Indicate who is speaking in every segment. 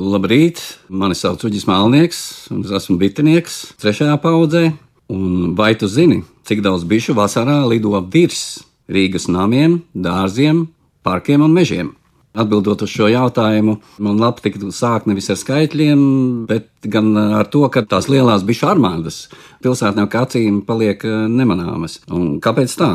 Speaker 1: Labrīt, mani sauc Uģis Mālnieks, un es esmu bitinieks trešajā paudzē. Un vai tu zini, cik daudz bišu vasarā lido virs Rīgas namiem, dārziem, parkiem un mežiem? Atbildot uz šo jautājumu, man labi tiktu sākt nevis ar skaitļiem, bet gan ar to, ka tās lielās bišu armādas pilsētnieku acīm paliek eh, nemanāmas. Un kāpēc tā?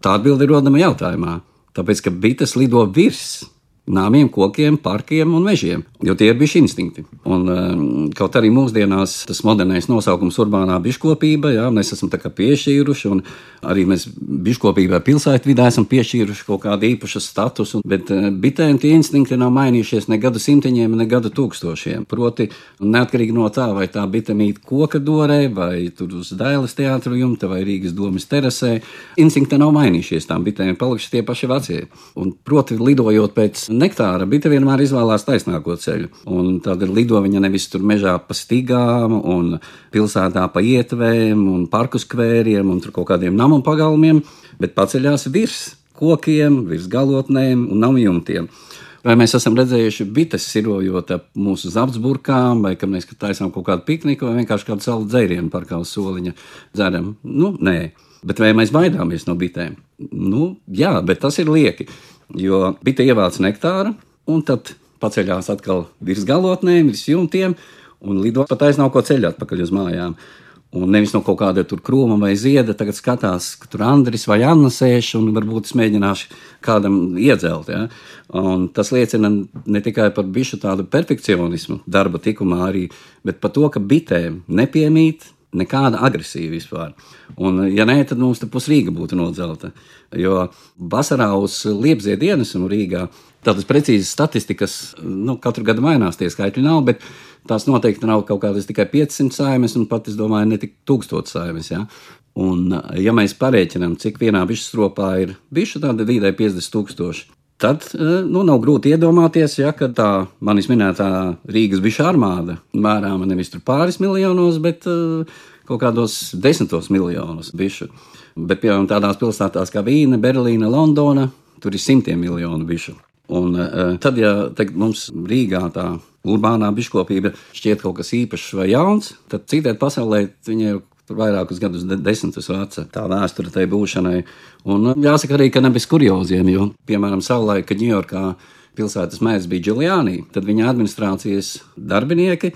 Speaker 1: Tā atbilde ir rodama jautājumā. Tāpēc, ka bites lido virs nāmiem, kokiem, parkiem un mežiem, jo tie ir bijuši instinkti. Un, um, kaut arī mūsdienās tas modernais nosaukums urbānā biškopība, jā, mēs esam tā kā piešķīruši, un arī mēs biškopībai pilsētvidē esam piešķīruši kaut kādu īpašu statusu, bet uh, bitēm tie instinkti nav mainījušies ne gadu simtiņiem, ne gadu tūkstošiem. Proti, neatkarīgi no tā, vai tā bite mīt koka dorē, vai tur uz Dailas teātra jumta, vai Rīgas domas terasē, instinkti nav mainījušies, tām bitēm palikuši tie paši vecie. Un, proti, lidojot pēc nektāra bite vienmēr izvēlās taisnāko ceļu. Un tad lido viņa nevis tur mežā pa stigām, un pilsētā pa ietvēm, un parku skvēriem, un kaut kādiem namu pagalmiem, bet paceļās virs kokiem, virs galotnēm un namu jumtiem. Vai mēs esam redzējuši bites sirojot ap mūsu zapsburkām, vai ka mēs taisām kaut kādu pikniku, vai vienkārši kādu salu dzērienu parkā uz soliņa dzeram? Nu, nē. Bet vai mēs baidāmies no bitēm? Nu, jā, bet tas ir lieki. Jo bite ievāc nektāru, un tad paceļās atkal virs galotnēm, virs jumtiem, un lido pat aiznāko ceļu atpakaļ uz mājām. Un nevis no kaut kāda krūma vai zieda, tagad skatās, ka tur Andris vai Anna sēž, un varbūt es mēģināšu kādam iedzelt. Ja? Un tas liecina ne tikai par bišu tādu perfekcionismu, darba tikumā arī, bet par to, ka bitēm nepiemīt nekāda agresija vispār. Un, ja nē, tad mums te pusrīga būtu nodzelta. Jo vasarā uz liepzied ienesumu Rīgā tādas precīzas statistikas, nu, katru gadu mainās tie skaitļi nav, bet tās noteikti nav kaut kādas tikai 500 saimes, un pat, es domāju, ne tik 1000 saimes. Ja? Un, ja mēs parēķinām, cik vienā bišu stropā ir bišu, tad vidēji 50 tūkstoši. Tad nu, nav grūti iedomāties, ja tā manis minētā Rīgas bišu armāda mērāma nevis pāris miljonos, bet uh, kaut kādos desmitos miljonus bišu. Bet, piemēram, tādās pilsētās kā Vīna, Berlīna, Londona, tur ir simtiem miljonu bišu. Un uh, tad, ja tagad mums Rīgā tā urbānā biškopība šķiet kaut kas īpašs vai jauns, tad citēt pasaulē viņa ir vairākus gadus, de desmitus veca tā vēsture tai būšanai. Un jāsaka arī, ka ne bez kurioziem, jo, piemēram, savulaik, kad Ņujorkā pilsētas mērs bija Giuliani, tad viņa administrācijas darbinieki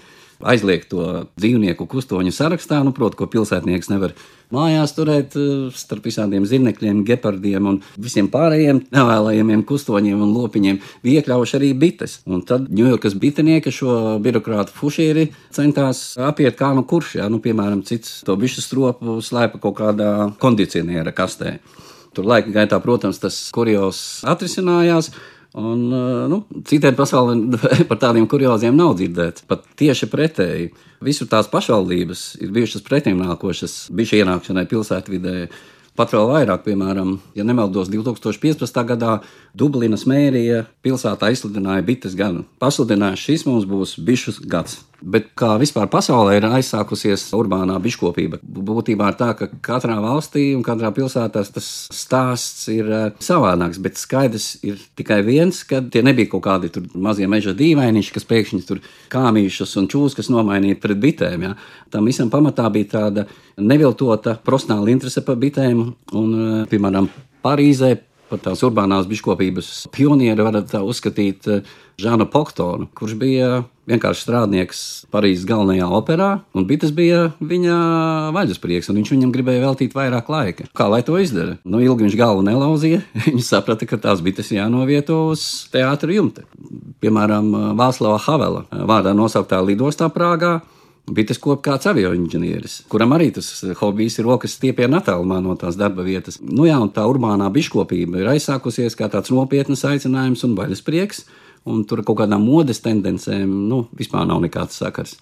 Speaker 1: aizliegt to dzīvnieku kustoņu sarakstā, nu, proti, ko pilsētnieks nevar mājās turēt eh, starp visādiem zirnekļiem, gepardiem un visiem pārējiem nevēlējumiem kustoņiem un lopiņiem, bija iekļaujuši arī bites. Un tad Ņujorkas bitinieki šo birokrātu fušīri centās apiet kā nu kurš, jā, nu, piemēram, cits to bišu stropu slēpa kaut kādā kondicioniera kastē. Tur laika gaitā, protams, tas kurios atrisinājās. Un, nu, citiem pasaulē par tādiem kurioziem nav dzirdēts. Pat tieši pretēji. Visur tās pašvaldības ir bijušas pretimnākošas bijušai ienākšanai pilsētvidē. Pat vēl vairāk, piemēram, ja nemaldos, 2015. gadā Dublinas mērija pilsētā izsludināja bites gadu. Pasludināja, šis mums būs bišus gads. Bet kā vispār pasaulē ir aizsākusies urbānā biškopība, būtībā ir tā, ka katrā valstī un katrā pilsētā tas stāsts ir uh, savādāks. Bet skaidrs ir tikai viens, ka tie nebija kaut kādi mazie meža dīvainiši, kas pēkšņi tur kāmīšus un čūskas nomainīja pret bitēm. Ja? Tam visam pamatā bija tāda neviltota profesionāla interese par bitēm un, uh, piemēram, Parīzē par tās urbānās biškopības pionieri varat uzskatīt eh, Žānu Poktonu, kurš bija vienkārši strādnieks Parīzes galvenajā operā, un bites bija viņa vaļasprieks, un viņš viņam gribēja veltīt vairāk laika. Kā lai to izdara? Nu, ilgi viņš galvu nelauzīja, viņš saprata, ka tās bites jānovieto uz teātra jumta. Piemēram, Vāslava Havela vārdā nosauktā lidostā Prāgā Bites kop kāds avioinženieris, kuram arī tas hobijs ir rokas stiepienā attālumā no tās darba vietas. Nu jā, un tā urbānā biškopība ir aizsākusies kā tāds nopietns aicinājums un vaļas prieks, un tur kaut kādām modes tendencēm nu, vispār nav nekāds sakars.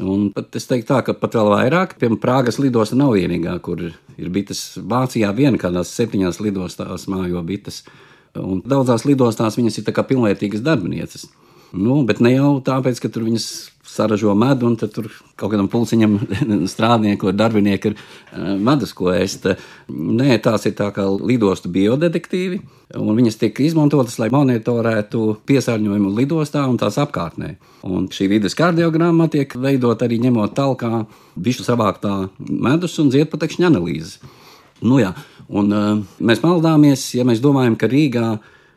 Speaker 1: Un pat es teiktu tā, ka pat vēl vairāk, piemēram, Prāgas lidosta nav vienīgā, kur ir bites. Vācijā viena kādās septiņās lidostās mājo bites, un daudzās lidostās viņas ir kā pilnvērtīgas darbinieces. Nu, bet ne jau tāpēc, ka tur viņas saražo medu, un tur kaut kādam pulciņam strādnieku vai darbinieku ir medus, ko ēst. Nē, tās ir tā kā lidostu biodetektīvi, un viņas tiek izmantotas, lai monitorētu piesārņojumu lidostā un tās apkārtnē. Un šī vidas kardiogramma tiek veidot arī ņemot talkā bišu savāktā medus un ziedputekšņa analīzes. Nu, jā, un, uh, mēs maldāmies, ja mēs domājam, ka Rīgā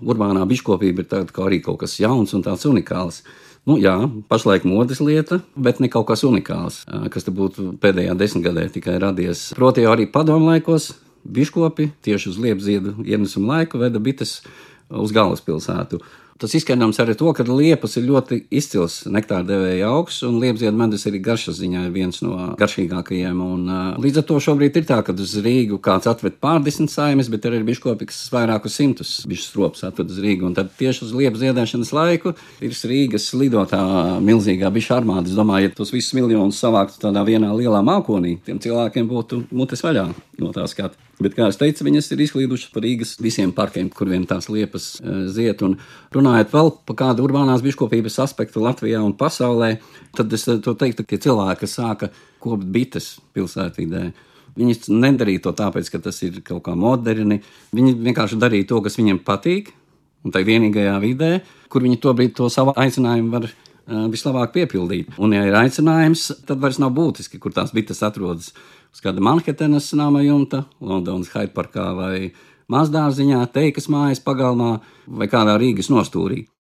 Speaker 1: urbānā biškopība ir tāda, kā arī kaut kas jauns un tāds unikāls. Nu, jā, pašlaik modes lieta, bet ne kaut kas unikāls, kas te būtu pēdējā desmitgadē tikai radies. Proti, arī padomu laikos biškopi tieši uz liepziedu ienesumu laiku veda bites uz galvaspilsētu. Tas izskaidrojams arī to, ka liepas ir ļoti izcils nektāra devēja augs, un liepziedu medus arī garšas ziņā ir viens no garšīgākajiem. Un, līdz ar to šobrīd ir tā, ka uz Rīgu kāds atved pārdesmit saimes, bet ir arī biškopi, kas vairākus simtus bišus strops atved uz Rīgu. Un tad tieši uz liepas ziedēšanas laiku ir Rīgas lidotā milzīgā bišu armāda. Es domāju, ja tos visus miljonus savāktu tādā vienā lielā mākonī, tiem cilvēkiem būtu mutes vaļā no tā skata. Bet, kā jau teicu, viņas ir izklīdušas par Rīgas visiem parkiem, kur vien tās liepas uh, ziet. Un runājot vēl par kādu urbānās biškopības aspektu Latvijā un pasaulē, tad es to teiktu, ka cilvēki, kas sāka kopt bites pilsētvidē, viņi nedarīja to tāpēc, ka tas ir kaut kā moderni. Viņi vienkārši darīja to, kas viņiem patīk, un tā vienīgajā vidē, kur viņi to brīdi to savu aicinājumu var vislabāk piepildīt. Un, ja ir aicinājums, tad vairs nav būtiski, kur tās bites atrodas. Kāda Manhetenas nama jumta, Londonas Hyde Parkā vai Mazdārziņā, Teikas mājas pagalmā vai kādā Rīgas nostūrī.